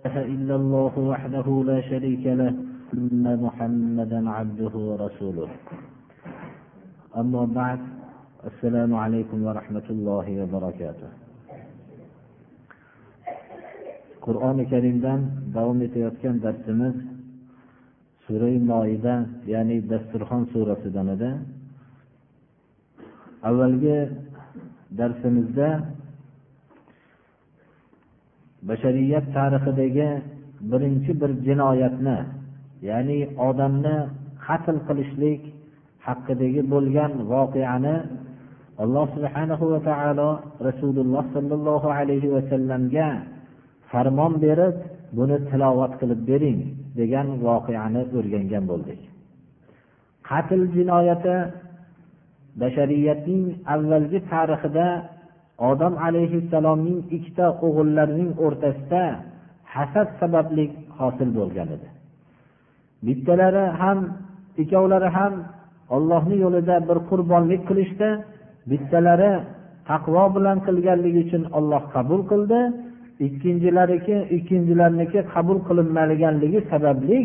إله إلا الله وحده لا شريك له أن محمدا عبده ورسوله أما بعد السلام عليكم ورحمة الله وبركاته qur'oni karimdan davom etayotgan darsimiz surai moida ya'ni dasturxon surasidan edi avvalgi darsimizda bashariyat tarixidagi birinchi bir jinoyatni ya'ni odamni qatl qilishlik haqidagi bo'lgan voqeani alloh subhanahu va taolo rasululloh sollallohu alayhi vasallamga farmon berib buni tilovat qilib bering degan voqeani o'rgangan bo'ldik. Qatl jinoyati bashariyatning avvalgi tarixida odam alayhissalomning ikkita o'g'illarining o'rtasida hasad sababli hosil bo'lgan edi. Bittalari ham ikkovlari ham ollohni yo'lida bir qurbonlik qilishdi. Bittalari taqvo bilan qilganligi uchun olloh qabul qildi. Ikkinchilariki ikkinchilarniki qabul qilinmaganligi sababli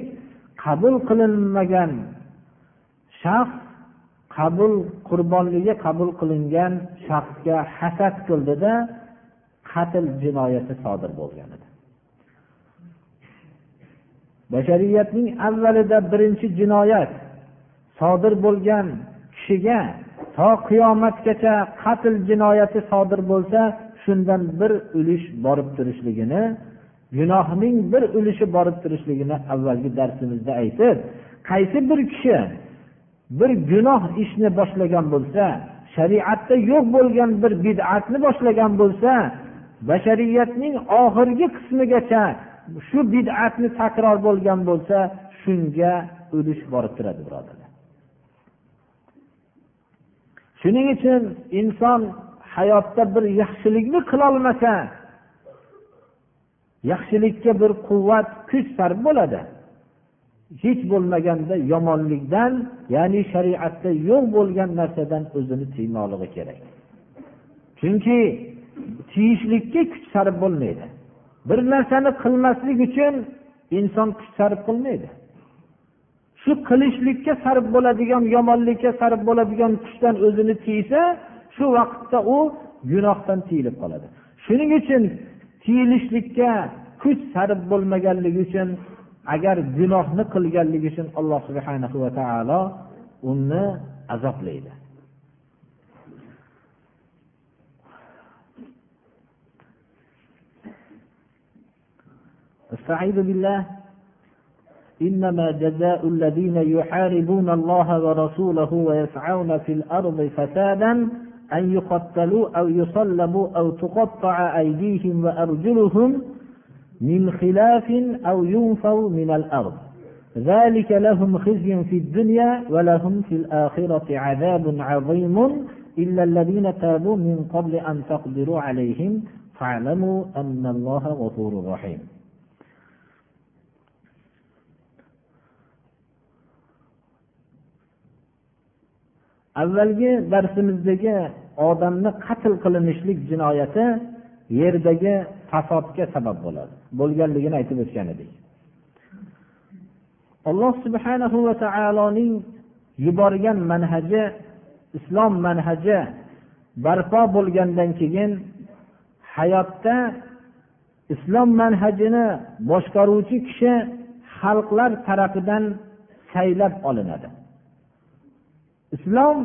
qabul qilinmagan shaxs qabul qurbonligi qabul qilingan shaxsga hasad qildida qatl jinoyati sodir bo'lgan edi. Bashariyatning avvalida birinchi jinoyat sodir bo'lgan kishiga to qiyomatgacha qatl jinoyati sodir bo'lsa shundan bir ulush borib turishligini gunohning bir ulushi borib turishligini avvalgi darsimizda aytib qaysi bir kishi bir gunoh ishni boshlagan bo'lsa shariatda yo'q bo'lgan bir bid'atni boshlagan bo'lsa bashariyatning oxirgi qismigacha shu bid'atni takror bo'lgan bo'lsa shunga ulush borib turadi birodarlar shuning uchun inson hayotda bir yaxshilikni qilolmasa yaxshilikka bir quvvat kuch sarf bo'ladi. Hech bo'lmaganda yomonlikdan ya'ni shariatda yo'q bo'lgan narsadan o'zini tiymoqligi kerak. Chunki tiyishlikka kuch sarf bo'lmaydi. Bir narsani qilmaslik uchun inson kuch sarf qilmaydi. Shu qilishlikka sarf bo'ladigan yomonlikka sarf bo'ladigan kuchdan o'zini tiysa shu vaqtda u gunohdan tiyilib qoladi. Shuning uchun tiyilishlikka kuch sarf bo'lmaganligi uchun agar gunohni qilganligi uchun alloh subhana va taolo uni azoblaydi استعيذ بالله. إنما جزاء الذين يحاربون الله ورسوله ويسعون في الأرض فسادا أن يقتلوا أو يصلبوا أو تقطع أيديهم وأرجلهم من خلاف أو ينفوا من الأرض ذلك لهم خزي في الدنيا ولهم في الآخرة عذاب عظيم إلا الذين تابوا من قبل أن تقدروا عليهم فاعلموا أن الله غفور رحيم avvalgi darsimizdagi odamni qatl qilinishlik jinoyati yerdagi fasodga sabab bo'ladi. Bo'lganligini aytib o'tgan edik. Alloh subhanahu va taoloning yuborgan manhaji islom manhaji barpo bo'lgandan keyin hayotda islom manhajini boshqaruvchi kishi xalqlar tarafidan saylab olinadi. Islom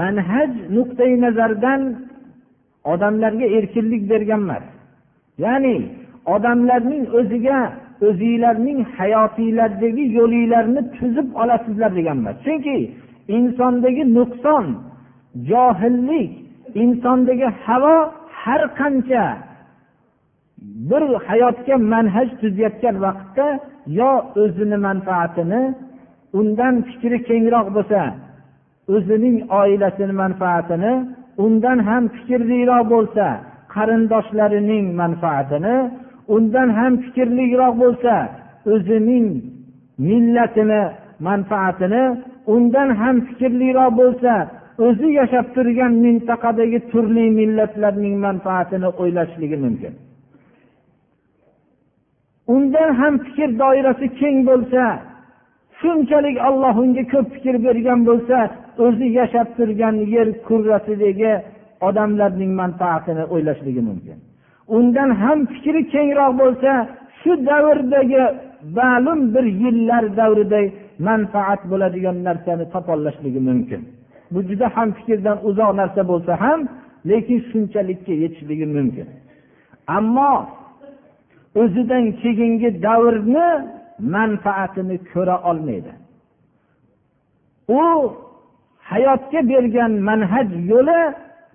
manhaj nuqtai nazaridan odamlarga erkinlik bergan emas. Ya'ni odamlarning o'ziga o'zinglarning hayotinglardagi yo'linglarni tuzib olasizlar degan emas chunki insondagi nuqson johillik insondagi havo har qancha bir hayotga manhaj tuzayotgan vaqtda yo o'zini manfaatini undan fikri kengroq bo'lsa o'zining oilasini manfaatini undan ham fikrliroq bo'lsa qarindoshlarining manfaatini undan ham fikrliroq bo'lsa o'zining millatini manfaatini undan ham fikrliroq bo'lsa o'zi yashab turgan mintaqadagi turli millatlarning manfaatini o'ylashligi mumkin. Undan ham fikr doirasi keng bo'lsa shunchalik olloh unga ko'p fikr bergan bo'lsa o'zi yashab turgan yer kurrasidagi odamlarning manfaatini o'ylashligi mumkin. Undan ham fikri kengroq bo'lsa shu davrdagi ma'lum bir yillar davrida manfaat bo'ladigan narsani topollashligi mumkin. Bu juda ham fikrdan uzoq narsa bo'lsa ham lekin shunchalikka yetishligi mumkin. Ammo o'zidan keyingi davrni manfaatini ko'ra olmaydi. U hayotga bergan manhaj yo'li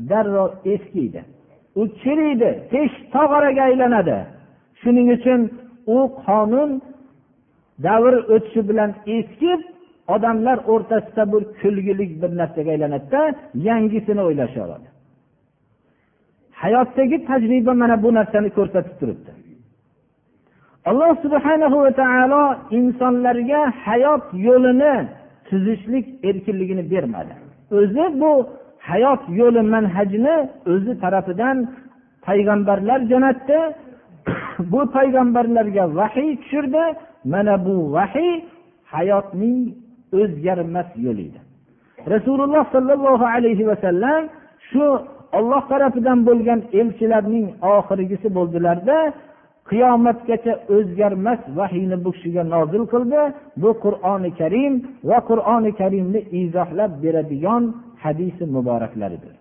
darrov eskiydi. U chiriydi tez tog'oraga aylanadi. Shuning uchun u qonun davr o'tishi bilan eskib odamlar o'rtasida bir kulgilik bir narsaga aylanadida yangisini o'ylashadi hayotdagi tajriba mana bu narsani ko'rsatib turibdi. Alloh subhanahu va taolo insonlarga hayot yo'lini tuzishlik erkinligini bermadi. O'zi bu hayot yo'li manhajini o'zi tarafidan payg'ambarlar jo'natdi. Bu payg'ambarlarga vahiy tushirdi. Mana bu vahiy hayotning o'zgarmas yo'li edi rasululloh sollallohu alayhi vasallam shu olloh tarafidan bo'lgan elchilarning oxirgisi bo'ldilarda qiyomatgacha o'zgarmas vahiyni bu kishiga nozil qildi. Bu qur'oni karim va qur'oni karimni izohlab beradigan hadisi muboraklaridir.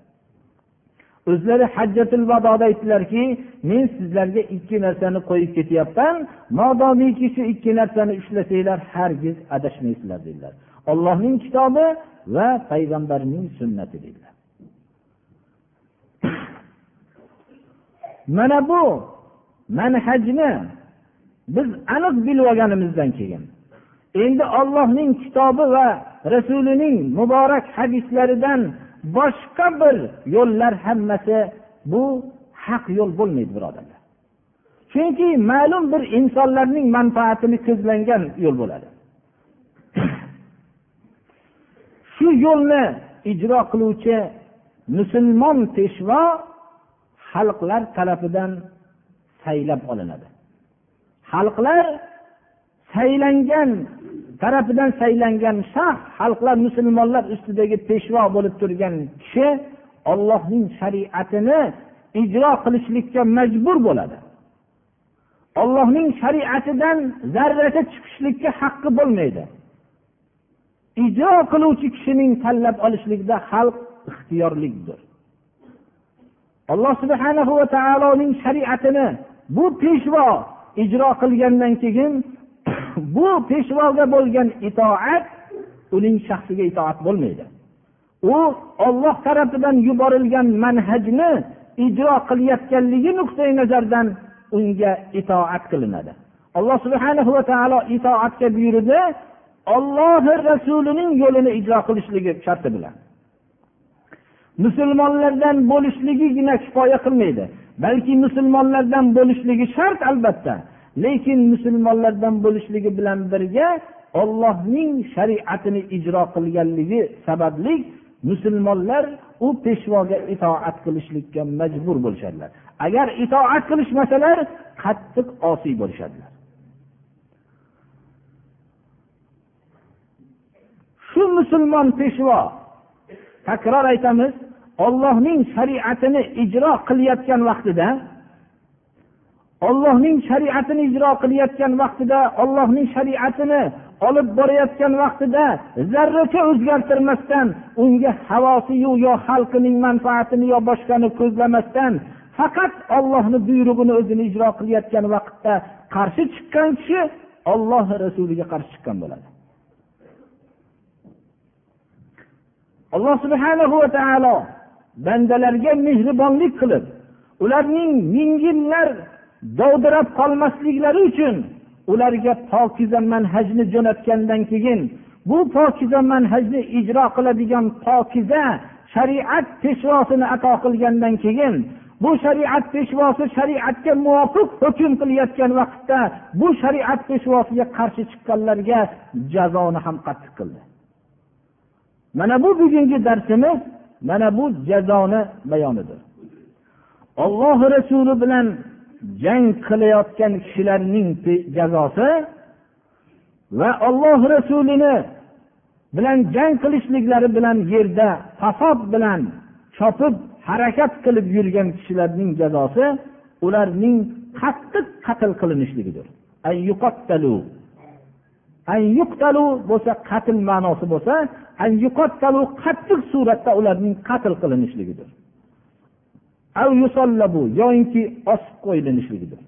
O'zlari hajjatul vadoda aytdilarki men sizlarga ikki narsani qo'yib ketyapman. Modomiki shu ikki narsani ushlasanglar hargiz adashmaysizlar dedilar. Ollohning kitobi va payg'ambarning sunnati dedilar. Mana bu manhajni biz aniq bilib olganimizdan keyin endi ollohning kitobi va rasulining muborak hadislaridan boshqa bir yo'llar hammasi bu haq yo'l bo'lmaydi birodarlar. Chunki ma'lum bir insonlarning manfaatini ko'zlangan yo'l bo'ladi. Shu yo'lni ijro qiluvchi musulmon peshvo xalqlar tarafidan saylab olinadi. Xalqlar saylangan tarafidan saylangan shaxs xalqlar musulmonlar ustidagi peshvo bo'lib turgan kishi ollohning shariatini ijro qilishlikka majbur bo'ladi. Ollohning shariatidan zarracha chiqishlikka haqqi bo'lmaydi. Ijro qiluvchi kishining tanlab olishlikda xalq ixtiyorlikdir alloh subhanahu va taoloning shariatini bu peshvo ijro qilgandan keyin bu peshvoga bo'lgan itoat uning shaxsiga itoat bo'lmaydi. U olloh tarafidan yuborilgan manhajni ijro qilayotganligi nuqtai nazardan unga itoat qilinadi. Alloh subhana va taolo itoatga buyurdi ollohi rasulining yo'lini ijro qilishligi sharti bilan. Musulmonlardan bo'lishligigina kifoya qilmaydi balki musulmonlardan bo'lishligi shart albatta. Lekin musulmonlardan bo'lishligi bilan birga ollohning shariatini ijro qilganligi sababli musulmonlar u peshvoga itoat qilishlikka majbur bo'lishadilar. Agar itoat qilishmasalar qattiq osiy bo'lishadilar. Shu musulmon peshvo takror aytamiz ollohning shariatini ijro qilayotgan vaqtida ollohning shariatini ijro qilayotgan vaqtida ollohning shariatini olib borayotgan vaqtida zarracha o'zgartirmasdan unga havosiyu yo xalqining manfaatini yo boshqani ko'zlamasdan faqat ollohni buyrug'ini o'zini ijro qilayotgan vaqtda qarshi chiqqan kishi olloh rasuliga qarshi chiqqan bo'ladi. Alloh subhanahu va taolo bandalarga mehribonlik qilib ularning ming yillar dovdirab qolmasliklari uchun ularga pokiza manhajni jo'natgandan keyin bu pokiza manhajni ijro qiladigan pokiza shariat peshvosini ato qilgandan keyin bu shariat peshvosi shariatga muvofiq hukm qilayotgan vaqtda bu shariat peshvosiga qarshi chiqqanlarga jazoni ham qattiq qildi. Mana bu bugungi darsimiz mana bu jazoni bayonidir. Olloh rasuli bilan jang qilayotgan kishilarning jazosi va olloh rasulini bilan jang qilishliklari bilan yerda fasod bilan chopib harakat qilib yurgan kishilarning jazosi ularning qattiq qatl qilinishligidir bo'lsa qatl ma'nosi bo'lsa qattiq suratda ularning qatl qilinishligidir yoyinki osib qo'yilinishligidir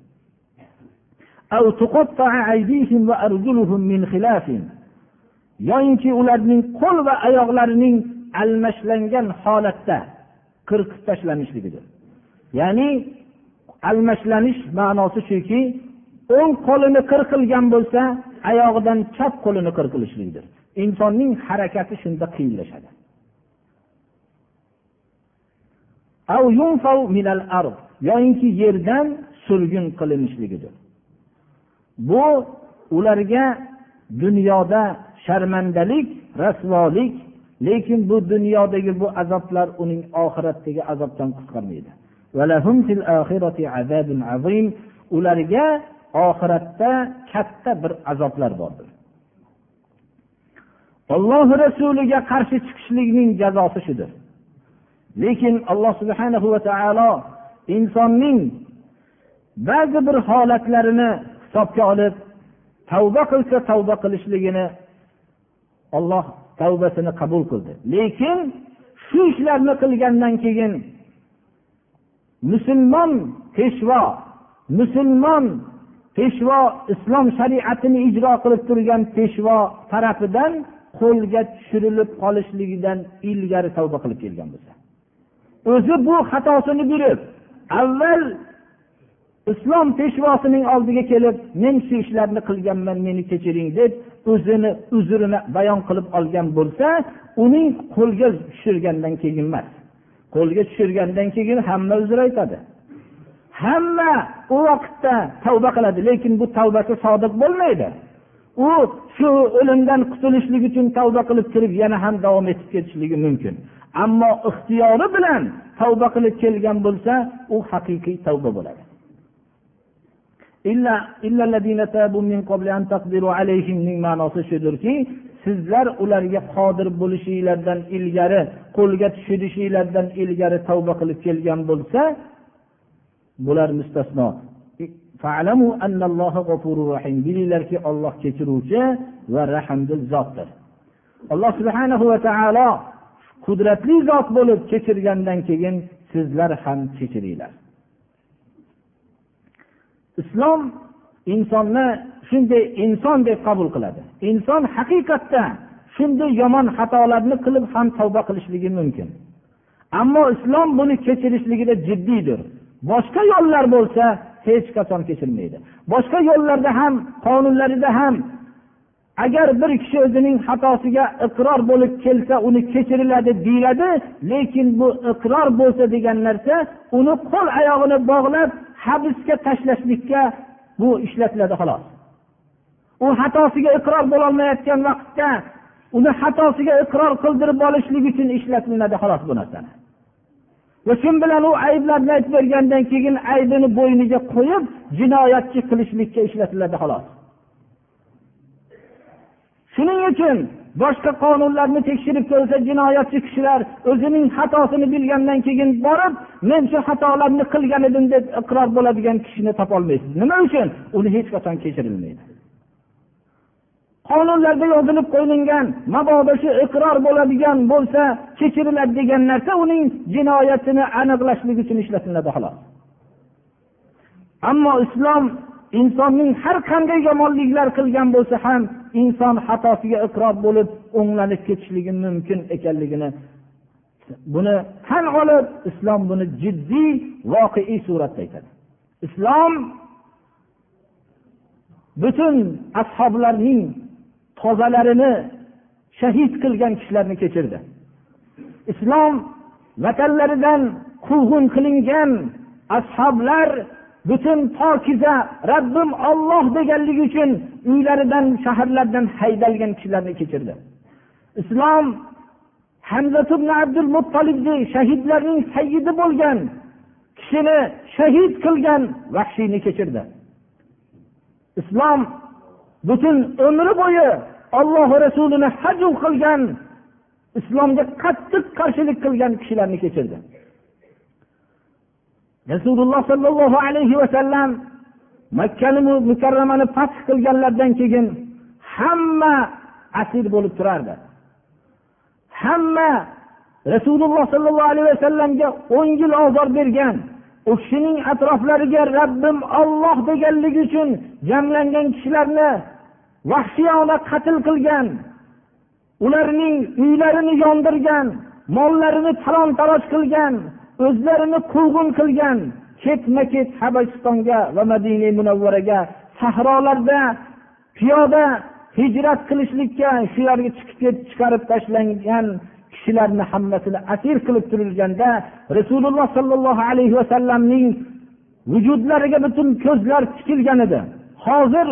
yoyinki ularning qo'l va oyoqlarining almashlangan holatda qirqib tashlanishligidir. Ya'ni almashlanish ma'nosi shuki o'ng qo'lini qirqilgan bo'lsa oyog'idan chap qo'lini qirqilishligidir. Insonning harakati shunda qiyinlashadi. Yoyinki yerdan surgun qilinishligidir bu ularga dunyoda sharmandalik rasvolik lekin bu dunyodagi bu azoblar uning oxiratdagi azobdan qutqarmaydi. Ularga oxiratda katta bir azoblar bordir. Olloh rasuliga qarshi chiqishlikning jazosi shudir. Lekin alloh subhanahu va taolo insonning ba'zi bir holatlarini hisobga olib tavba qilsa tavba qilishligini olloh tavbasini qabul qildi. Lekin shu ishlarni qilgandan keyin musulmon peshvo musulmon peshvo islom shariatini ijro qilib turgan peshvo tarafidan qo'lga tushirilib qolishligidan ilgari tavba qilib kelgan bo'lsa. O'zi bu xatosini bilib avval islom peshvosining oldiga kelib men shu ishlarni qilganman meni kechiring deb o'zini uzrini bayon qilib olgan bo'lsa uning qo'lga tushirgandan keyin emas. Qo'lga tushirgandan keyin hamma uzr aytadi. Hamma u vaqtda tavba qiladi lekin bu tavbasi sodiq bo'lmaydi. U shu o'limdan qutulishlik uchun tavba qilib kirib yana ham davom etib ketishligi mumkin. Ammo ixtiyori bilan tavba qilib kelgan bo'lsa u haqiqiy tavba bo'ladi. Ma'nosi shudirki sizlar ularga qodir bo'lishinglardan ilgari qo'lga tushirishinglardan ilgari tavba qilib kelgan bo'lsa bular mustasno. Bilinglarki olloh kechiruvchi va rahmdil zotdir. Alloh subhanahu va taolo qudratli zot bo'lib kechirgandan keyin sizlar ham kechiringlar. Islom insonni shunday inson deb qabul qiladi. Inson haqiqatda shunday yomon xatolarni qilib ham tavba qilishligi mumkin. Ammo islom buni kechirishligida jiddiydir. Boshqa yo'llar bo'lsa hech qachon kechirmaydi. Boshqa yo'llarda ham qonunlarida ham agar bir kishi o'zining xatosiga iqror bo'lib kelsa uni kechiriladi deyiladi lekin bu iqror bo'lsa degan narsa uni qo'l oyog'ini bog'lab habsga tashlashlikka bu ishlatiladi xolos. U xatosiga iqror bo'lolmayotgan vaqtda uni xatosiga iqror qildirib olishlik uchun ishlatilinadi xolos bu narsani. Va shu bilan u ayblarni aytib bergandan keyin aybini bo'yniga qo'yib jinoyatchi qilishlikka ishlatiladi xolos. Shuning uchun boshqa qonunlarni tekshirib ko'rsa jinoyatchi kishilar o'zining xatosini bilgandan keyin borib men shu xatolarni qilgan edim deb iqror bo'ladigan kishini topolmaysiz. Nima uchun? Uni hech qachon kechirilmaydi. Qonunlarda yozilib qo'yilgan mabodo shu iqror bo'ladigan bo'lsa kechiriladi degan narsa uning jinoyatini aniqlashlik uchun ishlatiladi xolos. Ammo islom insonning har qanday yomonliklar qilgan bo'lsa ham inson xatosiga iqror bo'lib o'nglanib ketishligi mumkin ekanligini. Buni tan olib islom buni jiddiy voqeiy suratda aytadi. Islom butun ashoblarning tozalarini shahid qilgan kishilarni kechirdi. Islom vatanlaridan quvg'in qilingan ashoblar butun pokiza rabbim olloh deganligi uchun uylaridan shaharlardan haydalgan kishilarni kechirdi. Islom hamza abdul muttolibni shahidlarning sayyidi bo'lgan kishini shahid qilgan vahshiyni kechirdi. Islom butun umri bo'yi olloh rasulini haju qilgan islomga qattiq qarshilik qilgan kishilarni kechirdi. Rasululloh sollallohu alayhi vasallam makkani mukarramani fath qilganlaridan keyin hamma asir bo'lib turardi. Hamma rasululloh sollallohu alayhi vasallamga o'n yil ozor bergan u kishining atroflariga rabbim olloh deganligi uchun jamlangan kishilarni vahshiyona qatl qilgan ularning uylarini yondirgan mollarini talon taroj qilgan o'zlarini quvg'in qilgan ketma ket habasistonga va madina munavvaraga sahrolarda piyoda hijrat qilishlikka shularga chiqib chiqarib tashlangan kishilarni hammasini asir qilib turilganda rasululloh sollallohu alayhi vasallamning vujudlariga butun ko'zlar tikilgan edi. Hozir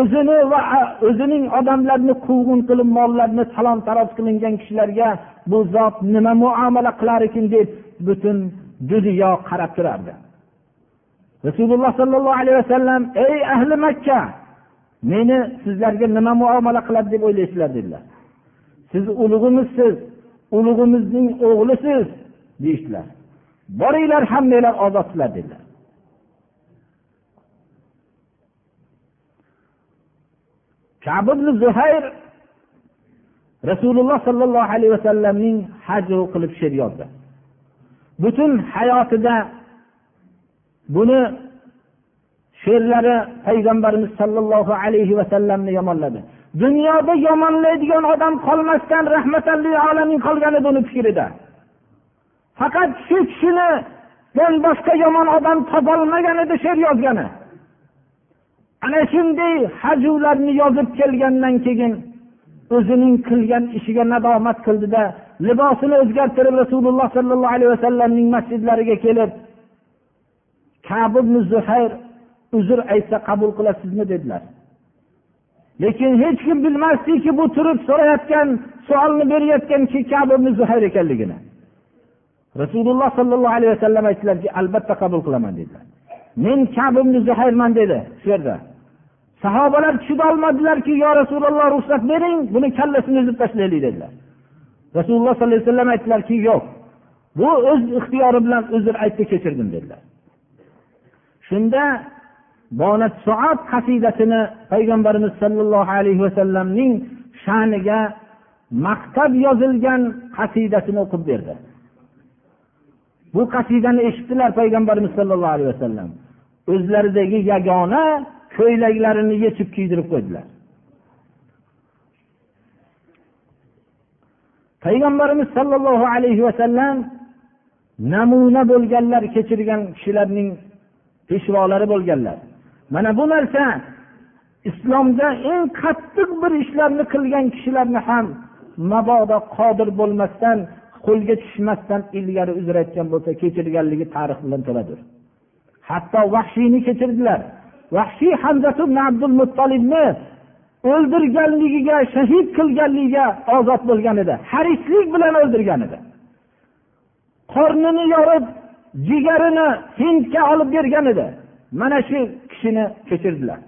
o'zini va o'zining odamlarini quvg'in qilib mollarni talon taroj qilingan kishilarga bu zot nima muomala qilar ekan deb butun dunyo qarab turardi. Rasululloh sollallohu alayhi vasallam ey ahli makka meni sizlarga nima muomala qiladi deb o'ylaysizlar? dedilar. Siz ulug'imizsiz ulug'imizning o'g'lisiz deyishdilar. Boringlar hammanglar ozodsizlar dedilar. Zuhayr rasululloh sollallohu alayhi vasallamning haj qilib she'r yozdi. Butun hayotida buni she'rlari payg'ambarimiz sollallohu alayhi vasallamni yomonladi. Dunyoda yomonlaydigan odam qolmasdan rahmatalli olamin qolgan edi uni fikrida. Faqat shu kishinidan boshqa yomon odam topolmagan edi she'r yozgani. Ana shunday hajularni yozib kelgandan keyin o'zining qilgan ishiga nadomat qildida libosini o'zgartirib rasululloh sollallohu alayhi vasallamning masjidlariga kelib kab zuhayr uzr aytsa qabul qilasizmi dedilar. Lekin hech kim bilmasdiki bu turib so'rayotgan savolni berayotgan kab zuhayr ekanligini. Rasululloh sollallohu alayhi vasallam aytdilarki albatta qabul qilaman dedilar. Men kab zuhayrman dedi shu yerda. Sahobalar tushunolmadilarki yo rasululloh ruxsat bering buni kallasini uzib tashlaylik dedilar. Rasululloh sollallohu alayhi vasallam aytdilarki yo'q bu o'z ixtiyori bilan uzr aytdi kechirdim dedilar. Shunda bonat soat qasidasini payg'ambarimiz sollallohu alayhi vasallamning sha'niga maqtab yozilgan qasidasini o'qib berdi. Bu qasidani eshitdilar payg'ambarimiz sollallohu alayhi vasallam. O'zlaridagi yagona ko'ylaklarini yechib kiydirib qo'ydilar. Payg'ambarimiz sollallohu alayhi vasallam namuna bo'lganlar kechirgan kishilarning peshvolari bo'lganlar. Mana bu narsa islomda eng qattiq bir ishlarni qilgan kishilarni ham mabodo qodir bo'lmasdan qo'lga tushmasdan ilgari uzr aytgan bo'lsa kechirganligi tarix bilan to'ladir. Hatto vahshiyni kechirdilar. Vahshiy hamzatu abdul muttolibni o'ldirganligiga shahid qilganligiga ozod bo'lgan edi. Harislik bilan o'ldirgan edi. Qornini yorib jigarini hindga olib bergan edi. Mana shu kishini kechirdilar.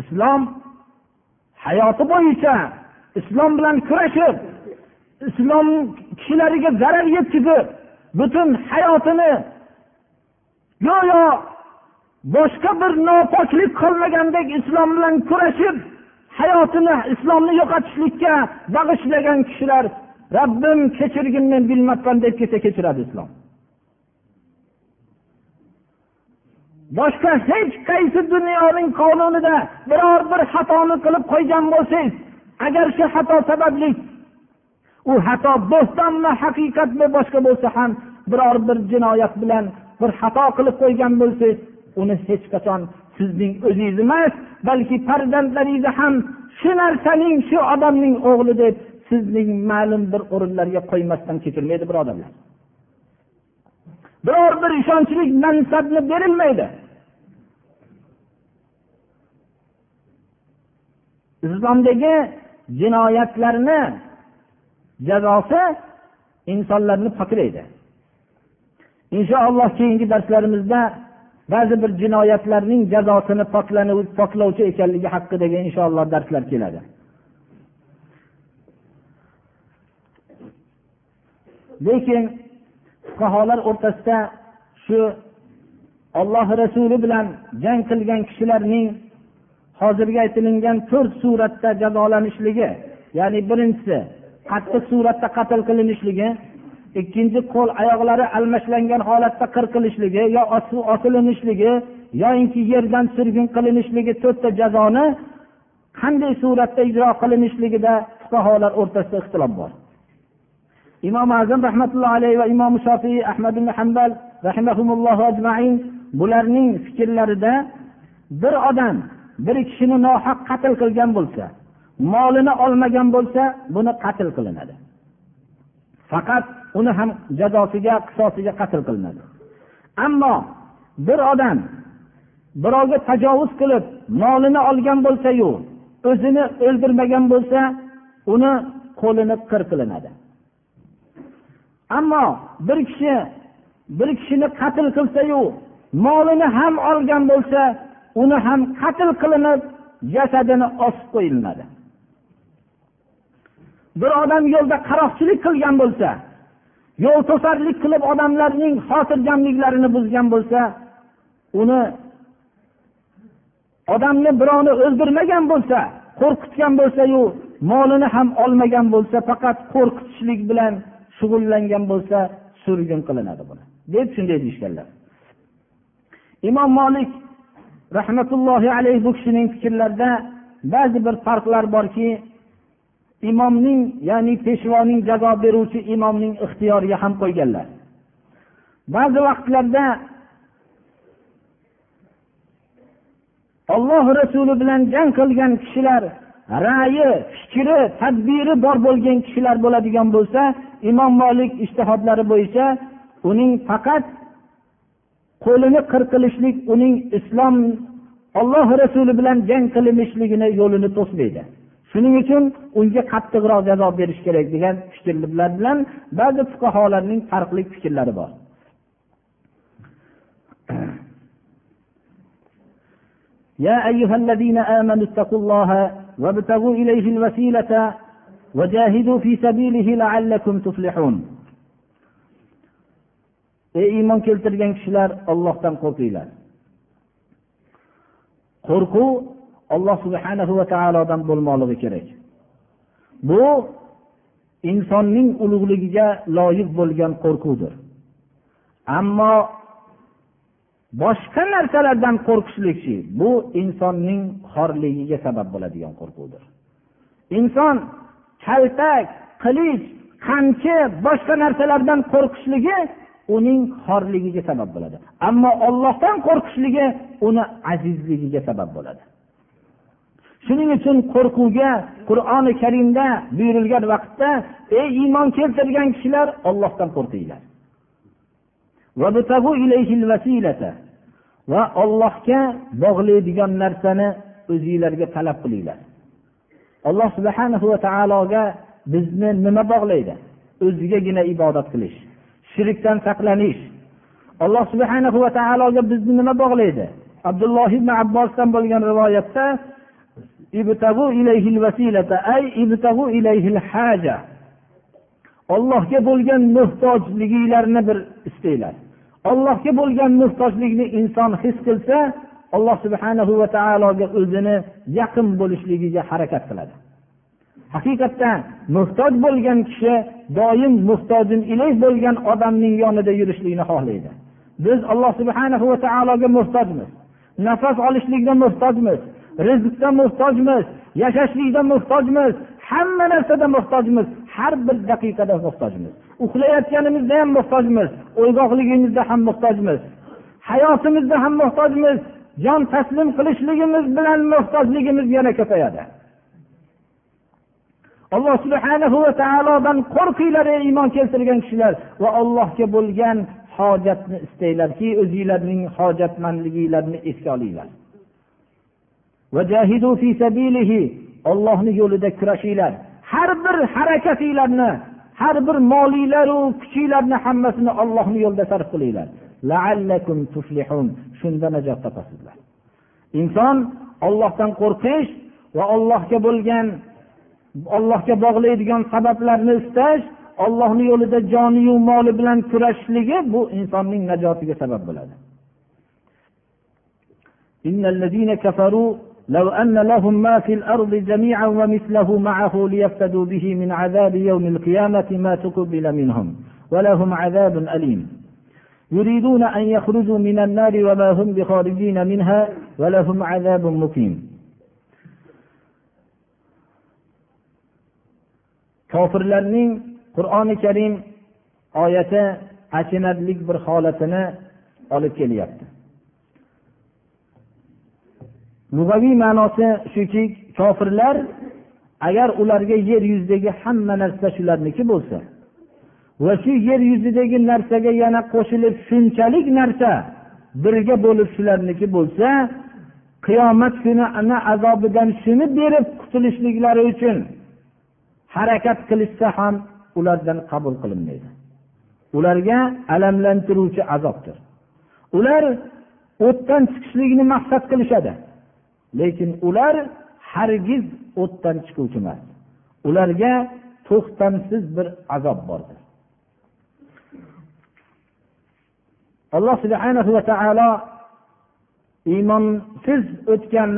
Islom hayoti bo'yicha islom bilan kurashib islom kishilariga zarar yetkazib butun hayotini go'yo boshqa bir nopoklik qolmagandek islom bilan kurashib hayotini islomni yo'qotishlikka bag'ishlagan kishilar robbim kechirgin men bilmabman deb kelsa kechiradi islom. Boshqa hech qaysi dunyoning qonunida biror bir xatoni qilib qo'ygan bo'lsangiz agar shu xato sababli u xato bo'xtonmi haqiqatmi boshqa bo'lsa ham biror bir jinoyat bilan bir xato qilib qo'ygan bo'lsangiz uni hech qachon sizning o'zingiz emas balki farzandlaringizni ham shu narsaning shu odamning o'g'li deb sizning ma'lum bir o'rinlarga qo'ymasdan kechirmaydi birodarlar biror bir ishonchli mansabni berilmaydi. Islomdagi jinoyatlarni jazosi insonlarni poklaydi inshaalloh keyingi darslarimizda ba'zi bir jinoyatlarning jazosini poklovchi ekanligi haqidagi inshaalloh darslar keladi. Lekin fuqarolar o'rtasida shu olloh rasuli bilan jang qilgan kishilarning hozirgi aytilingan to'rt suratda jazolanishligi ya'ni birinchisi qattiq suratda qatl qilinishligi ikkinchi qo'l oyoqlari almashlangan holatda qirqilishligi yo osilinishligi yoinki yerdan surgun qilinishligi to'rtta jazoni qanday suratda ijro qilinishligida fuqarolar o'rtasida ixtilof bor. Imom azam rahmatullohi alayhi va imom shofiy ahmad ibn hambal ajmain bularning fikrlarida bir odam bir kishini nohaq qatl qilgan bo'lsa molini olmagan bo'lsa buni qatl qilinadi. Faqat uni ham jazosiga qisosiga qatl qilinadi. Ammo bir odam birovga tajovuz qilib molini olgan bo'lsayu o'zini o'ldirmagan bo'lsa uni qo'lini qir qilinadi. Ammo bir kishi bir kishini qatl qilsayu molini ham olgan bo'lsa uni ham qatl qilinib jasadini osib qo'yiladi bir odam yo'lda qaroqchilik qilgan bo'lsa yo'l to'sarlik qilib odamlarning xotirjamliklarini buzgan bo'lsa uni odamni birovni o'ldirmagan bo'lsa qo'rqitgan bo'lsayu molini ham olmagan bo'lsa faqat qo'rqitishlik bilan shug'ullangan bo'lsa surgun qilinadi buni. Deb shunday deyishganlar. Imom molik rahmatullohi alayhi bu kishining fikrlarida ba'zi bir farqlar borki imomning ya'ni peshvoning jazo beruvchi imomning ixtiyoriga ham qo'yganlar. Ba'zi vaqtlarda olloh rasuli bilan jang qilgan kishilar ra'yi fikri tadbiri bor bo'lgan kishilar bo'ladigan bo'lsa imom molik ishtihodlari bo'yicha uning faqat qo'lini qirqilishlik uning islom olloh rasuli bilan jang qilinishligini yo'lini to'smaydi. shuning uchun unga qattiqroq jazo berish kerak degan fikrlar bilan ba'zi fuqarolarning farqli fikrlari bor يا أيها الذين آمنوا اتقوا الله وابتغوا إليه الوسيلة وجاهدوا في سبيله لعلكم تفلحون ey iymon keltirgan kishilar ollohdan qo'rqinglar qo'rquv alloh subhanahu va taolodan bo'lmoqligi kerak. Bu insonning ulug'ligiga loyiq bo'lgan qo'rquvdir. Ammo boshqa narsalardan qo'rqishlikchi bu insonning xorligiga sabab bo'ladigan qo'rquvdir. Inson kaltak qilich qamchi boshqa narsalardan qo'rqishligi uning xorligiga sabab bo'ladi. Ammo ollohdan qo'rqishligi uni azizligiga sabab bo'ladi. Shuning uchun qo'rquvga qur'oni karimda buyurilgan vaqtda ey iymon keltirgan kishilar ollohdan qo'rqinglar. Va ollohga bog'laydigan narsani o'zinglarga talab qilinglar. Alloh subhanahu va taologa bizni nima bog'laydi? O'zigagina ibodat qilish shirkdan saqlanish. Alloh subhanahu va taologa bizni nima bog'laydi? Abdulloh ibn abbosdan bo'lgan rivoyatda ollohga bo'lgan muhtojliginglarni bir istanglar ollohga bo'lgan muhtojlikni inson his qilsa alloh subhanahu va taologa o'zini yaqin bo'lishligiga harakat qiladi. Haqiqatda muhtoj bo'lgan kishi doim muhtojin ilayh bo'lgan odamning yonida yurishlikni xohlaydi. Biz alloh subhanahu va taologa muhtojmiz. Nafas olishlikka muhtojmiz. Rizqqa muhtojmiz yashashlikda muhtojmiz hamma narsada muhtojmiz har bir daqiqada muhtojmiz. Uxlayotganimizda ham muhtojmiz o'yg'oqligimizda ham muhtojmiz hayotimizda ham muhtojmiz jon taslim qilishligimiz bilan muhtojligimiz yana ko'payadi. Alloh subhanahu va taolodan qo'rqinglar ey iymon keltirgan kishilar va allohga bo'lgan hojatni istanglarki o'zinglarning hojatmandliginglarni esga olinglar. ollohni yo'lida kurashinglar. Har bir harakatinglarni har bir molinglaru kuchinglarni hammasini ollohni yo'lida sarf qilinglar. laallakum tuflihun shunda najot topasizlar. Inson ollohdan qo'rqish va ollohga bo'lgan ollohga bog'laydigan sabablarni istash ollohni yo'lida joniyu moli bilan kurashishligi bu insonning najotiga sabab bo'ladi. لو أن لهم ما في الأرض جميعا ومثله معه ليفتدوا به من عذاب يوم القيامة ما تقبل منهم ولهم عذاب أليم يريدون أن يخرجوا من النار وما هم بخارجين منها ولهم عذاب مقيم kofirlarning qur'oni karim oyati achinarli bir holatini olib kelyapti lug'aviy ma'nosi shuki kofirlar agar ularga yer yuzidagi hamma narsa shularniki bo'lsa va shu yer yuzidagi narsaga yana qo'shilib shunchalik narsa birga bo'lib shularniki bo'lsa qiyomat kuni ana azobidan shuni berib qutulishliklari uchun harakat qilishsa ham ulardan qabul qilinmaydi. Ularga alamlantiruvchi azobdir. Ular o'tdan chiqishlikni maqsad qilishadi. Lekin ular hargiz o'tdan chiquvchi emas. Ularga to'xtamsiz bir azob bordir. Alloh subhana va taolo iymonsiz o'tgan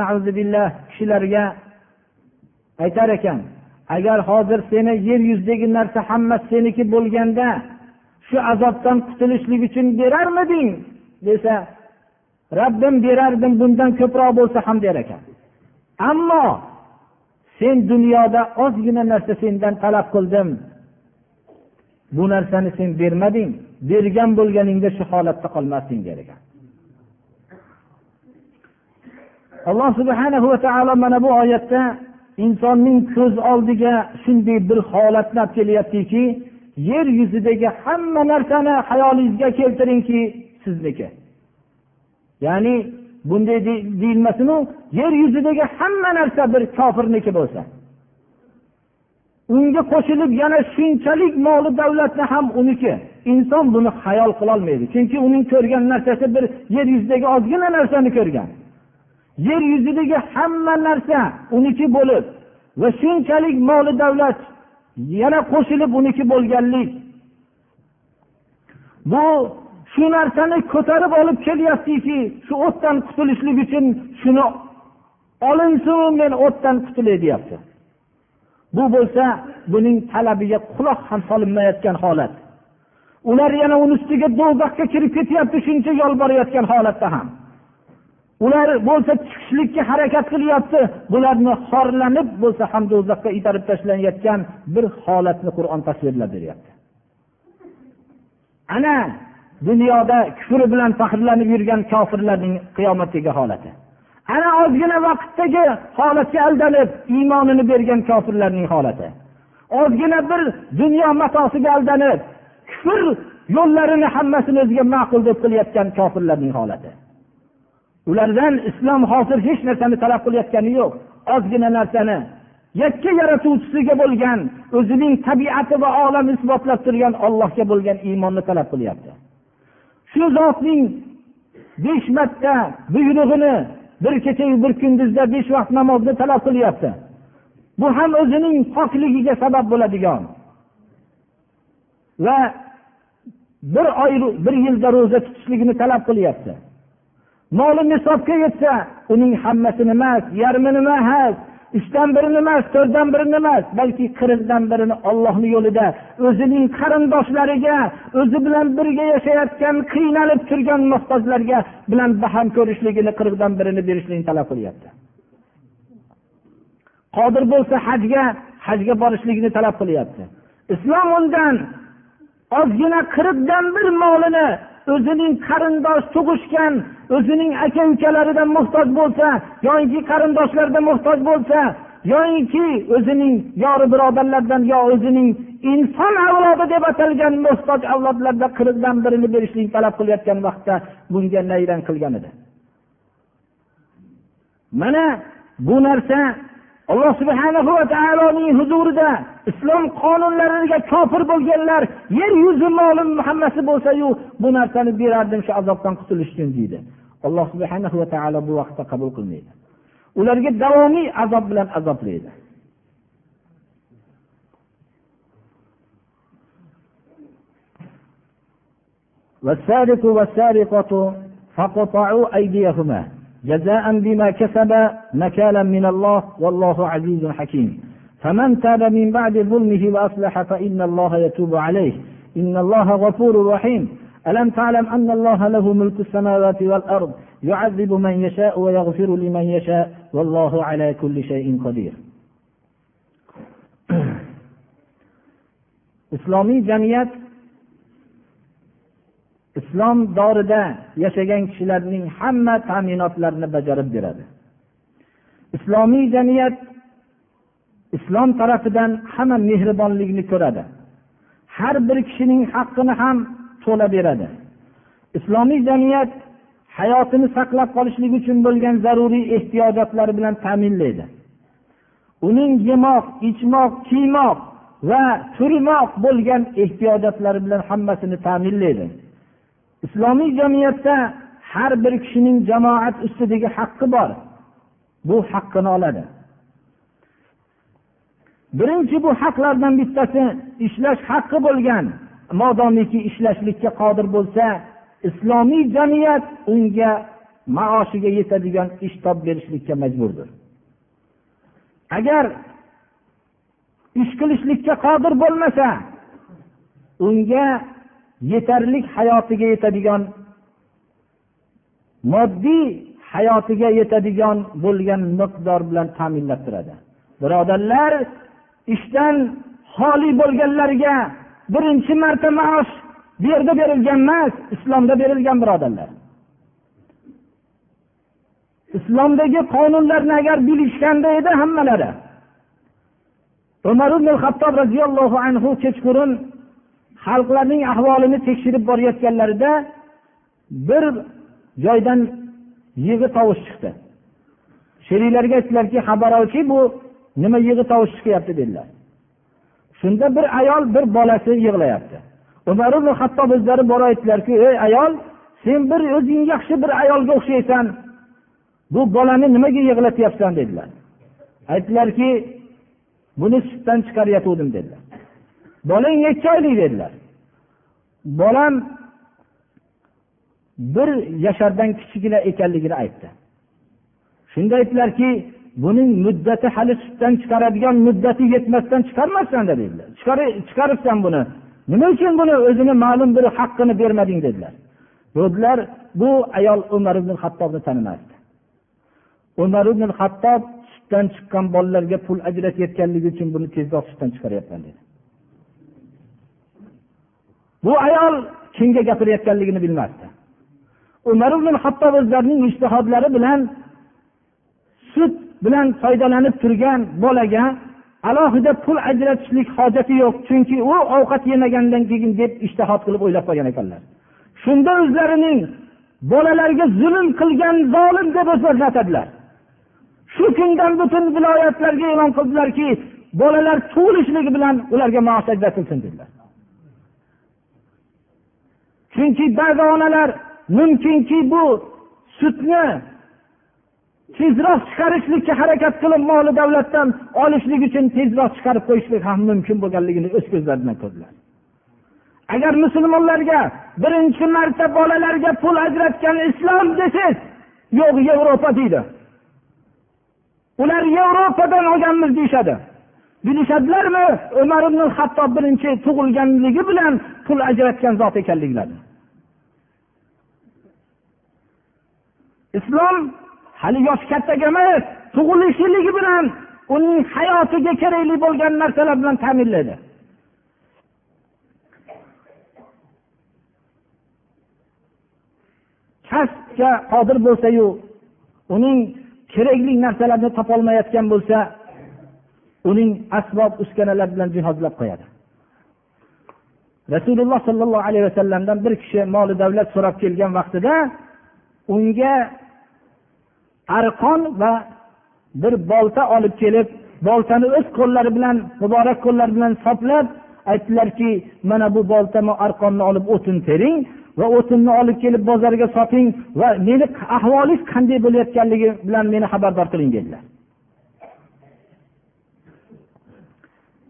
kishilarga aytar ekan agar hozir seni yer yuzidagi narsa hammasi seniki bo'lganda shu azobdan qutulishlik uchun berarmiding? desa robbim berardim bundan ko'proq bo'lsa ham der ekan. Ammo sen dunyoda ozgina narsa sendan talab qildim. Bu narsani sen bermading bergan bo'lganingda shu holatda qolmasding der ekan. Alloh subhanahu va taolo mana bu oyatda insonning ko'z oldiga shunday bir holatni olib kelyaptiki yer yuzidagi hamma narsani hayolingizga keltiringki sizniki. Ya'ni bunday deyilmasinu yer yuzidagi hamma narsa bir kofirniki bo'lsa. Unga qo'shilib yana shunchalik moli davlatni ham uniki. Inson buni hayol qilolmaydi. Chunki uning ko'rgan narsasi bir yer yuzidagi ozgina narsani ko'rgan. Yer yuzidagi hamma narsa uniki bo'lib va shunchalik moli davlat yana qo'shilib uniki bo'lganlik. Bu shu narsani ko'tarib olib kelyaptiki shu o'tdan qutulishlik uchun shuni olinsin men o'tdan qutulay deyapti. Bu bo'lsa buning talabiga quloq ham solinmayotgan holat. Ular yana uni ustiga do'zaxga kirib ketyapti shuncha yolborayotgan holatda ham. Ular bo'lsa chiqishlikka harakat qilyapti bularni xorlanib bo'lsa ham do'zaxga itarib tashlanayotgan bir holatni qur'on tasvirlab beryapti. Ana dunyoda kufri bilan faxrlanib yurgan kofirlarning qiyomatdagi holati. Ana ozgina vaqtdagi holatga aldanib iymonini bergan kofirlarning holati. Ozgina bir dunyo matosiga aldanib kufr yo'llarini hammasini o'ziga ma'qul deb qilayotgan kofirlarning holati. Ulardan islom hozir hech narsani talab qilayotgani yo'q. Ozgina narsani yakka yaratuvchisiga bo'lgan o'zining tabiati va olam isbotlab turgan ollohga bo'lgan iymonni talab qilyapti. Shu zotning besh marta buyrug'ini bir kechayu bir kunduzda besh vaqt namozni talab qilyapti. Bu ham o'zining pokligiga sabab bo'ladigan. Va bir oy bir yilda ro'za tutishligini talab qilyapti. Moli nisobga yetsa uning hammasi nima yarmi nima emas uchdan birini emas to'rtdan birini emas balki qirqdan birini ollohni yo'lida o'zining qarindoshlariga o'zi bilan birga yashayotgan qiynalib turgan muhtojlarga bilan baham ko'rishligini qirqdan birini berishlikni talab qilyapti. Qodir bo'lsa hajga hajga borishligini talab qilyapti. Islom undan ozgina qirqdan bir molini o'zining qarindosh tug'ishgan o'zining aka ukalaridan muhtoj bo'lsa yoinki qarindoshlaridan muhtoj bo'lsa yoinki o'zining yori birodarlardan yo o'zining inson avlodi deb atalgan muhtoj avlodlarda qirqdan birini berishlikni talab qilayotgan vaqtda bunga nayrang qilgan edi. Mana bu narsa alloh subhanahu va taoloning huzurida islom qonunlariga kofir bo'lganlar yer yuzi molim hammasi bo'lsayu bu narsani berardim shu azobdan qutulish uchun deydi alloh subhanahu va taolo bu vaqtda qabul qilmaydi ularga davomiy azob bilan azoblaydi والسارق والسارقة فقطعوا أيديهما جزاء بما كسب نكالا من الله والله عزيز حكيم. فمن تاب من بعد ظلمه وأصلح فإن الله يتوب عليه. إن الله غفور رحيم. ألم تعلم أن الله له ملك السماوات والأرض يعذب من يشاء ويغفر لمن يشاء. والله على كل شيء قدير. islomiy jamiyat islom dorida yashagan kishilarning hamma ta'minotlarini bajarib beradi. Islomiy jamiyat islom tarafidan hamma mehribonlikni ko'radi. Har bir kishining haqqini ham to'la beradi. Islomiy jamiyat hayotini saqlab qolishlik uchun bo'lgan zaruriy ehtiyojotlari bilan ta'minlaydi. Uning yemoq ichmoq kiymoq va turmoq bo'lgan ehtiyojotlari bilan hammasini ta'minlaydi. Islomiy jamiyatda har bir kishining jamoat ustidagi haqqi bor. Bu haqqini oladi. Birinchi bu haqlardan bittasi ishlash haqqi bo'lgan. Modomiki ishlashlikka qodir bo'lsa islomiy jamiyat unga maoshiga yetadigan ish topib berishlikka majburdir. Agar ish qilishlikka qodir bo'lmasa unga yetarlik hayotiga yetadigan moddiy hayotiga yetadigan bo'lgan miqdor bilan ta'minlab turadi. Birodarlar ishdan xoli bo'lganlarga birinchi marta maosh bu yerda berilgan emas islomda berilgan birodarlar. Islomdagi qonunlarni agar bilishganda edi hammalari. Umar ibn hattob roziyallohu anhu kechqurun xalqlarning ahvolini tekshirib borayotganlarida bir joydan yig'i tovush chiqdi. Sheriklarga aytdilarki xabar olki bu nima yig'i tovush chiqyapti dedilar. Shunda bir ayol bir bolasi yig'layapti. Umar ibn hattob o'zlari borib aytdilarki ey ayol sen bir o'zing yaxshi bir ayolga o'xshaysan. Bu bolani nimaga yig'latyapsan? dedilar. Aytdilarki buni sutdan chiqaryotgandim dedilar. Bolang necha oylik dedilar. Bolam bir yashardan kichkina ekanligini aytdi. Shunda aytdilarki buning muddati hali sutdan chiqaradigan muddati yetmasdan chiqarmassan dedilar. Chiqaribsan buni. Nima uchun buni o'zini ma'lum bir haqqini bermading dedilar. Dedilar bu ayol umar ibn hattobni tanimasdi. Umar ibn hattob sutdan chiqqan bolalarga pul ajratayotganligi uchun buni tezroq sutdan chiqaryapman dedi. Bu ayol kimga gapirayotganligini bilmasdi. Umar ibn hattob o'zlarining ishtihodlari bilan sut bilan foydalanib turgan bolaga alohida pul ajratishlik hojati yo'q chunki u ovqat yemagandan keyin deb ishtihod qilib o'ylab qolgan ekanlar. Shunda o'zlarining bolalarga zulm qilgan zolim deb o'zlarini atadilar shu kundan butun viloyatlarga e'lon qildilarki bolalar tug'ilishligi bilan ularga maosh ajratilsin dedilar. Chunki ba'zi onalar mumkinki bu sutni tezroq chiqarishlikka harakat qilib moli davlatdan olishlik uchun tezroq chiqarib qo'yishlik ham mumkin bo'lganligini o'z ko'zlari bilan ko'rdilar. Agar musulmonlarga birinchi marta bolalarga pul ajratgan islom desangiz yo'q yevropa deydi. Ular yevropadan olganmiz deyishadi. Bilishadilarmi umar ibn hattob birinchi tug'ilganligi bilan pul ajratgan zot ekanliklarini? Islom hali yoshi kattaga emas tug'ilishligi bilan uning hayotiga kerakli bo'lgan narsalar bilan ta'minlaydi. Kasbga qodir bo'lsayu uning kerakli narsalarni topolmayotgan bo'lsa uning asbob uskanalar bilan jihozlab qo'yadi. Rasululloh sollallohu alayhi vasallamdan bir kishi moli davlat so'rab kelgan vaqtida unga arqon va bir bolta olib kelib boltani o'z qo'llari bilan muborak qo'llari bilan soplab aytdilarki mana bu boltani arqonni olib o'tin tering va o'tinni olib kelib bozorga soting va meni ahvolingiz qanday bo'layotganligi bilan meni xabardor qiling dedilar.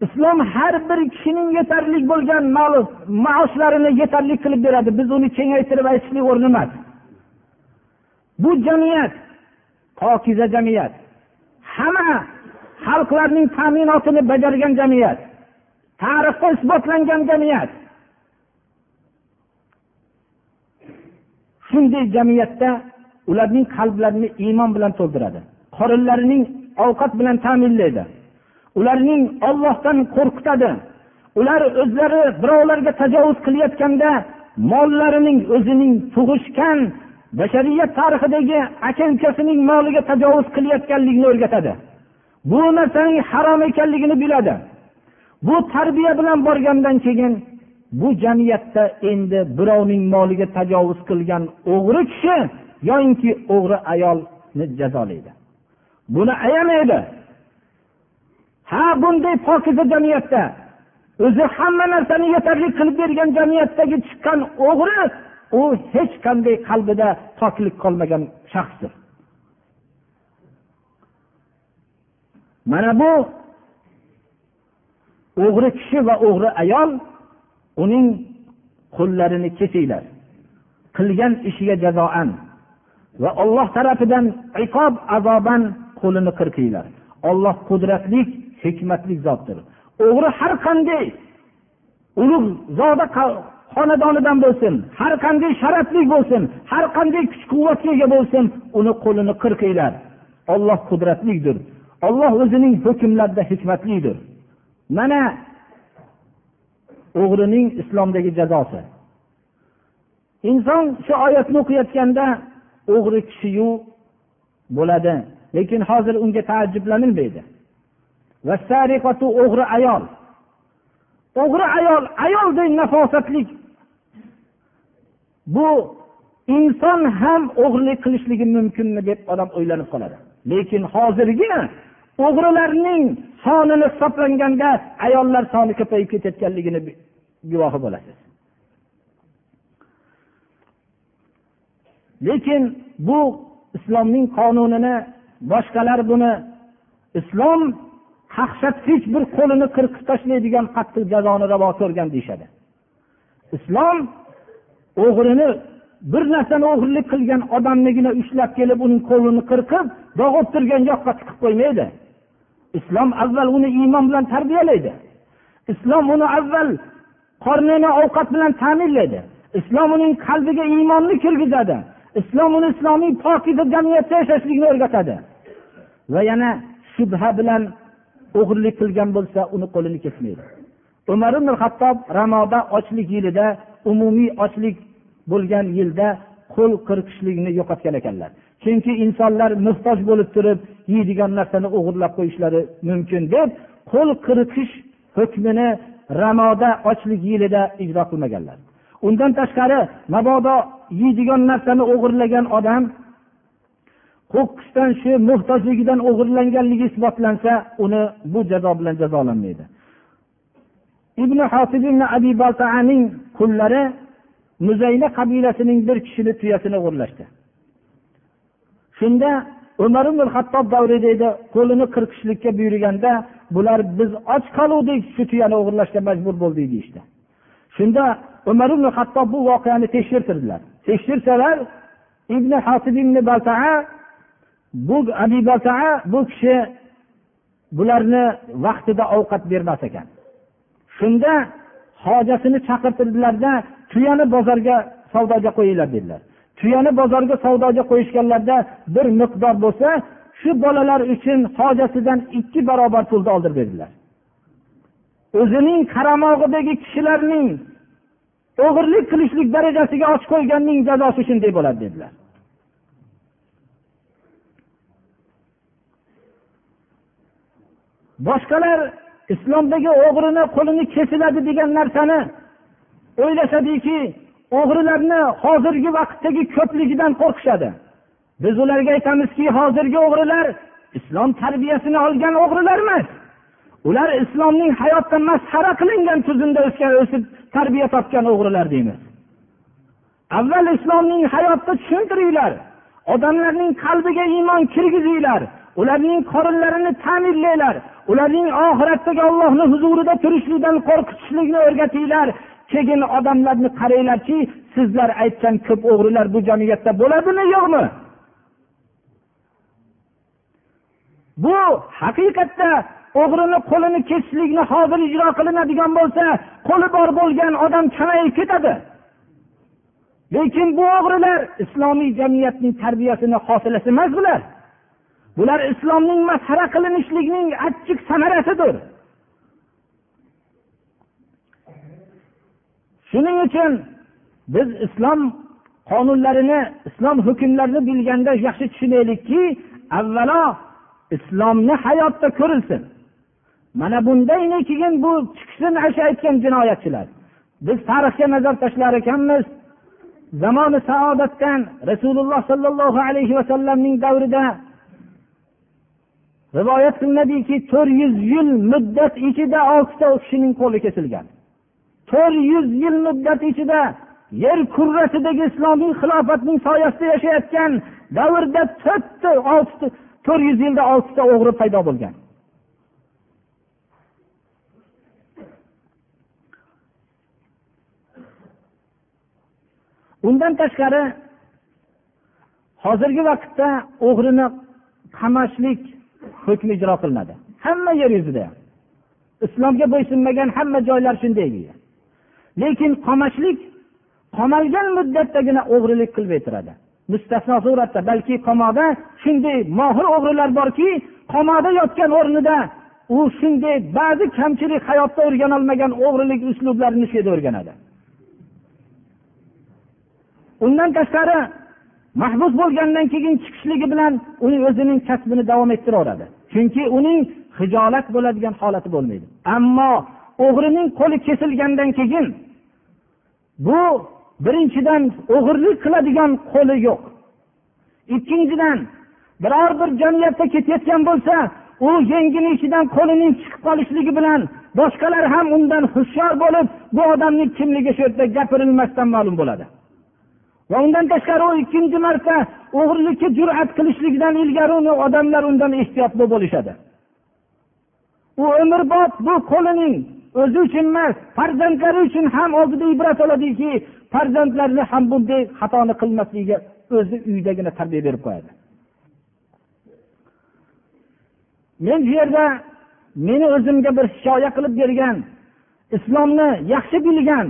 Islom har bir kishining yetarli bo'lgan maoshlarini yetarli qilib beradi. Biz uni kengaytirib aytishlik o'rni emas. Bu jamiyat pokiza jamiyat. Hamma xalqlarning ta'minotini bajargan jamiyat. Tarixda isbotlangan jamiyat. Shunday jamiyatda ularning qalblarini iymon bilan to'ldiradi. Qorinlarining ovqat bilan ta'minlaydi. Ularning ollohdan qo'rqitadi. Ular o'zlari birovlarga tajovuz qilayotganda mollarining o'zining tug'ishgan bashariyat tarixidagi aka ukasining moliga tajovuz qilayotganligini o'rgatadi. Bu narsaning harom ekanligini biladi. Bu tarbiya bilan borgandan keyin bu jamiyatda endi birovning moliga tajovuz qilgan o'g'ri kishi yoinki o'g'ri ayolni jazolaydi. Buni ayamaydi. Ha bunday pokiza jamiyatda o'zi hamma narsani yetarli qilib bergan jamiyatdagi chiqqan o'g'ri u hech qanday qalbida poklik qolmagan shaxsdir. Mana bu o'g'ri kishi va o'g'ri ayol uning qo'llarini kesinglar. Qilgan ishiga jazoan va olloh tarafidan iqob azoban qo'lini qirqinglar. Olloh qudratli hikmatli zotdir. O'g'ri har qanday ulug' zoda xonadonidan bo'lsin har qanday sharafli bo'lsin har qanday kuch quvvatga ega bo'lsin uni qo'lini qirqinglar. Olloh qudratlidir. Olloh o'zining hukmlarida hikmatlidir. Mana o'g'rining islomdagi jazosi. Inson shu oyatni o'qiyotganda o'g'ri kishiyu bo'ladi lekin hozir unga taajjublanilmaydi. O'g'ri ayol. O'g'ri ayol ayoldek nafosatlik bu inson ham o'g'irlik qilishligi mumkinmi deb odam o'ylanib qoladi. Lekin hozirgi o'g'rilarning sonini hisoblanganda ayollar soni ko'payib ketayotganligini guvohi bo'lasiz. Lekin bu islomning qonunini boshqalar buni islom hech bir qo'lini qirqib tashlaydigan qattiq jazoni ravo ko'rgan deyishadi. Islom o'g'rini bir narsani o'g'irlik qilgan odamnigina ushlab kelib uning qo'lini qirqib dog'ib turgan yoqqa tiqib qo'ymaydi. Islom avval uni iymon bilan tarbiyalaydi. Islom uni avval qornini ovqat bilan ta'minlaydi. Islom uning qalbiga iymonni kirgizadi. Islom uni islomiy pokiza jamiyatda yashashlikni o'rgatadi. Va yana shubha bilan o'g'irlik qilgan bo'lsa uni qo'lini kesmaydi. Umar ibn hattob ramoda ochlik yilida umumiy ochlik bo'lgan yilda qo'l qirqishlikni yo'qotgan ekanlar. Chunki insonlar muhtoj bo'lib turib yeydigan narsani o'g'irlab qo'yishlari mumkin deb qo'l qirqish hukmini ramoda ochlik yilida ijro qilmaganlar. Undan tashqari mabodo yeydigan narsani o'g'irlagan odam qo'qqisdan shu muhtojligidan o'g'irlanganligi isbotlansa uni bu jazo bilan jazolanmaydi. Ibn hosib ibn abi baltaaning qullari muzayna qabilasining bir kishini tuyasini o'g'irlashdi. Shunda umar ibn hattob davrida edi qo'lini qirqishlikka buyurganda bular biz och qoluvdik shu tuyani o'g'irlashga majbur bo'ldik deyishdi. Shunda umar ibn hattob bu voqeani tekshirtirdilar. Tekshirsalar ibn hosib ibn baltaa bu abi baltaa bu kishi bularni vaqtida ovqat bermas ekan. Shunda hojasini chaqirtirdilarda tuyani bozorga savdoga qo'yinglar dedilar. Tuyani bozorga savdoga qo'yishganlarida bir miqdor bo'lsa shu bolalar uchun hojasidan ikki barobar pulni oldirib berdilar. O'zining qaramog'idagi kishilarning o'g'irlik qilishlik darajasiga ochib qo'yganning jazosi shunday bo'ladi dedilar. Boshqalar islomdagi o'g'rini qo'lini kesiladi degan narsani o'ylashadiki o'g'rilarni hozirgi vaqtdagi ko'pligidan qo'rqishadi. Biz ularga aytamizki hozirgi o'g'rilar islom tarbiyasini olgan o'g'rilar emas. Ular islomning hayotda masxara qilingan tuzumda o'sgan o'sib tarbiya topgan o'g'rilar deymiz. Avval islomning hayotda tushuntiringlar odamlarning qalbiga iymon kirgizinglar ularning qorinlarini ta'minlanglar ularning oxiratdagi ollohni huzurida turishlikdan qo'rqitishlikni o'rgatinglar. Keyin odamlarni qaranglarki sizlar aytgan ko'p o'g'rilar bu jamiyatda bo'ladimi yo'qmi? Bu haqiqatda o'g'rini qo'lini kesishlikni hozir ijro qilinadigan bo'lsa qo'li bor bo'lgan odam kamayib ketadi. Lekin bu o'g'rilar islomiy jamiyatning tarbiyasini hosilasi emas bular. Bular islomning masxara qilinishlikning achchiq samarasidir. Shuning uchun biz islom qonunlarini islom hukmlarini bilganda yaxshi tushunaylikki avvalo islomni hayotda ko'rilsin. Mana bundan keyin bu chiqsin o'sha aytgan jinoyatchilar? Biz tarixga nazar tashlar ekanmiz. Zamoni saodatdan rasululloh sollallohu alayhi vasallamning davrida rivoyat qilinadiki to'rt yuz yil muddat ichida oltita kishining qo'li kesilgan. To'rt yuz yil muddat ichida yer kurrasidagi islomiy xilofatning soyasida yashayotgan davrda to'rtta oltita to'rt yuz yilda oltita o'g'ri paydo bo'lgan. Undan tashqari hozirgi vaqtda o'g'rini qamashlik hukmi ijro qilinadi. Hamma yer yuzida islomga bo'ysunmagan hamma joylar shunday lekin qamashlik qamalgan muddatdagina o'g'rilik qilib aytiradi. Mustasno suratda balki qamoqda shunday mohir o'g'rilar borki qamoqda yotgan o'rnida u shunday ba'zi kamchilik hayotda o'rganolmagan o'g'rilik uslublarini shu yerda o'rganadi. Undan tashqari mahbus bo'lgandan keyin chiqishligi bilan uni o'zining kasbini davom ettiraveradi. Chunki uning hijolat bo'ladigan holati bo'lmaydi. Ammo o'g'rining qo'li kesilgandan keyin bu birinchidan o'g'irlik qiladigan qo'li yo'q. Ikkinchidan biror bir jamiyatda ketayotgan bo'lsa u yengini ichidan qo'lining chiqib qolishligi bilan boshqalar ham undan hushyor bo'lib bu odamning kimligi shu yerda gapirilmasdan ma'lum bo'ladi. Va undan tashqari u ikkinchi marta o'g'irlikka jur'at qilishlikdan ilgari uni odamlar undan ehtiyotli bo'lishadi. U umrbod bu qo'lining o'zi uchun emas farzandlari uchun ham oldida ibrat oladiki farzandlarini ham bunday xatoni qilmasligiga o'zi uydagina tarbiya berib qo'yadi. Men bu yerda meni o'zimga bir hikoya qilib bergan islomni yaxshi bilgan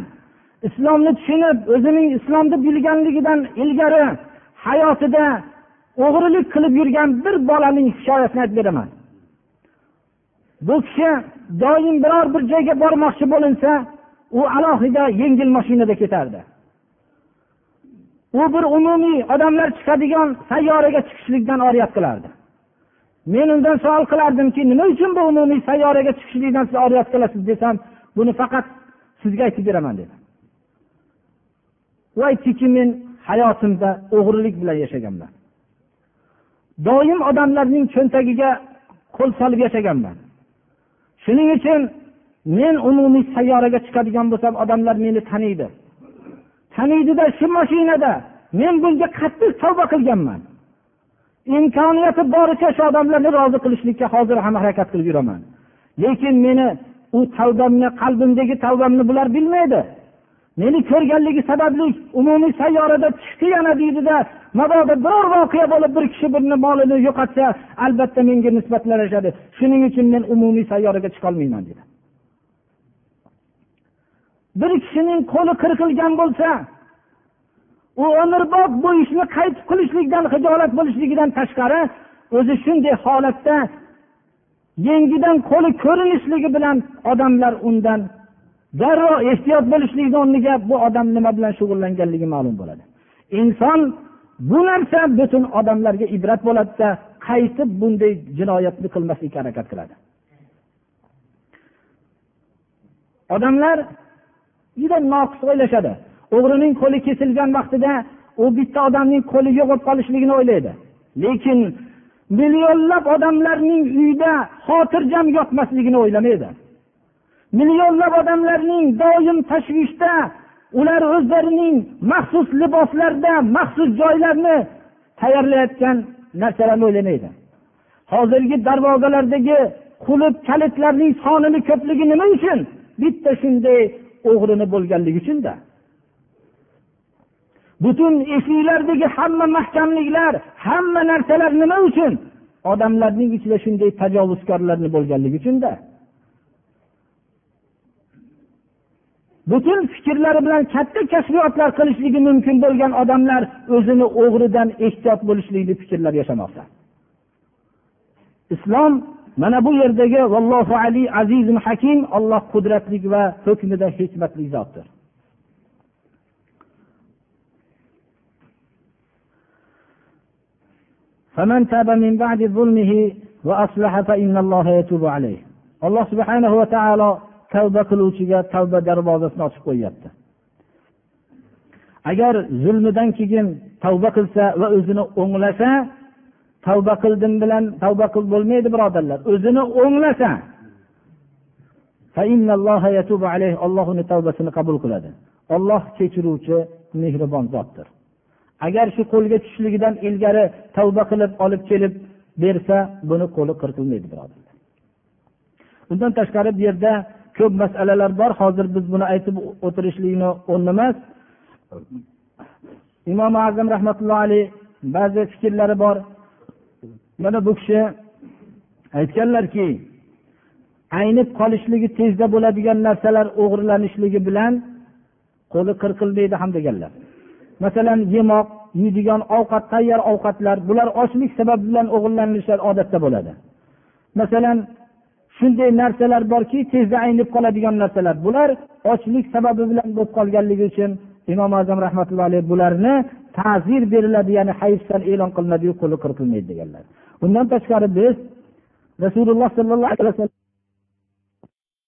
islomni tushunib o'zining islomni bilganligidan ilgari hayotida o'g'rilik qilib yurgan bir bolaning hikoyasini aytib beraman. Bu kishi doim biror bir joyga bormoqchi bo'linsa u alohida yengil mashinada ketardi. U bir umumiy odamlar chiqadigan sayyoraga chiqishlikdan oriyat qilardi. Men undan savol qilardimki nima uchun bu umumiy sayyoraga chiqishlikdan siz oriyat qilasiz desam buni faqat sizga aytib beraman dedi. U men hayotimda o'g'rilik bilan yashaganman. Doim odamlarning cho'ntagiga qo'l solib yashaganman. Shuning uchun men umumiy sayyoraga chiqadigan bo'lsam odamlar meni taniydi. Taniydida shu mashinada men bunga qattiq tavba qilganman. Imkoniyati boricha shu odamlarni rozi qilishlikka hozir ham harakat qilib yuraman. Lekin meni u tavbamni qalbimdagi tavbamni bular bilmaydi. Meni ko'rganligi sababli umumiy sayyorada chiqdi yana deydida mabodo biror voqea bo'lib bir kishi birini molini yo'qotsa albatta menga nisbatlanishadi shuning uchun men umumiy sayyoraga chiqolmayman dedi. Bir kishining qo'li qirqilgan bo'lsa u umrbod bu ishni qaytib qilishlikdan hijolat bo'lishligidan tashqari o'zi shunday holatda yengidan qo'li ko'rinishligi bilan odamlar undan darrov ehtiyot bo'lishlikni o'rniga bu odam nima bilan shug'ullanganligi ma'lum bo'ladi. Inson bu narsa butun odamlarga ibrat bo'ladida qaytib bunday jinoyatni qilmaslikka harakat qiladi. Odamlar juda noqis o'ylashadi. O'g'rining qo'li kesilgan vaqtida u bitta odamning qo'li yo'q bo'lib qolishligini o'ylaydi. Lekin millionlab odamlarning uyida xotirjam yotmasligini o'ylamaydi. Millionlab odamlarning doim tashvishda ular o'zlarining maxsus liboslarda maxsus joylarni tayyorlayotgan narsalarni o'ylamaydi. Hozirgi darvozalardagi qulib kalitlarning sonini ko'pligi nima uchun? Bitta shunday o'g'rini bo'lganligi uchunda butun eshiklardagi hamma mahkamliklar hamma narsalar nima uchun? Odamlarning ichida shunday tajovuzkorlarni bo'lganligi uchunda butun fikrlari bilan katta kashfiyotlar qilishligi mumkin bo'lgan odamlar o'zini o'g'ridan ehtiyot bo'lishlikni fikrlar yashamoqda islom mana bu yerdagi vallohu ali azizim hakim olloh qudratli va hukmida hikmatli zotdir فمن تاب من بعد ظلمه وأصلح فإن الله يتوب عليه alloh subhanahu va taolo tavba qiluvchiga tavba darvozasini ochib qo'yyapti. Agar zulmidan keyin tavba qilsa va o'zini o'nglasa tavba qildim bilan tavba qilib bo'lmaydi birodarlar. O'zini o'nglasa olloh uni tavbasini qabul qiladi. Olloh kechiruvchi mehribon zotdir. Agar shu qo'lga tushishligidan ilgari tavba qilib olib kelib bersa buni qo'li qirqilmaydi birodarlar. Undan tashqari bu yerda ko'p masalalar bor. Hozir biz buni aytib o'tirishlikni o'rni emas imom azam rahmatullohi alayh ba'zi fikrlari bor. Mana bu kishi aytganlarki aynib qolishligi tezda bo'ladigan narsalar o'g'irlanishligi bilan qo'li qirqilmaydi ham deganlar. Masalan yemoq yeydigan ovqat tayyor ovqatlar bular ochlik sababi bilan o'g'irlanishlar odatda bo'ladi. Masalan shunday narsalar borki tezda aynib qoladigan narsalar. Bular ochlik sababi bilan bo'lib qolganligi uchun imom azam rahmatullohi alayhi bularni ta'zir beriladi ya'ni hayfsan e'lon qilinadiyu qo'li qirqilmaydi deganlar. Undan tashqari biz rasululloh sollallohu alayhi vasallam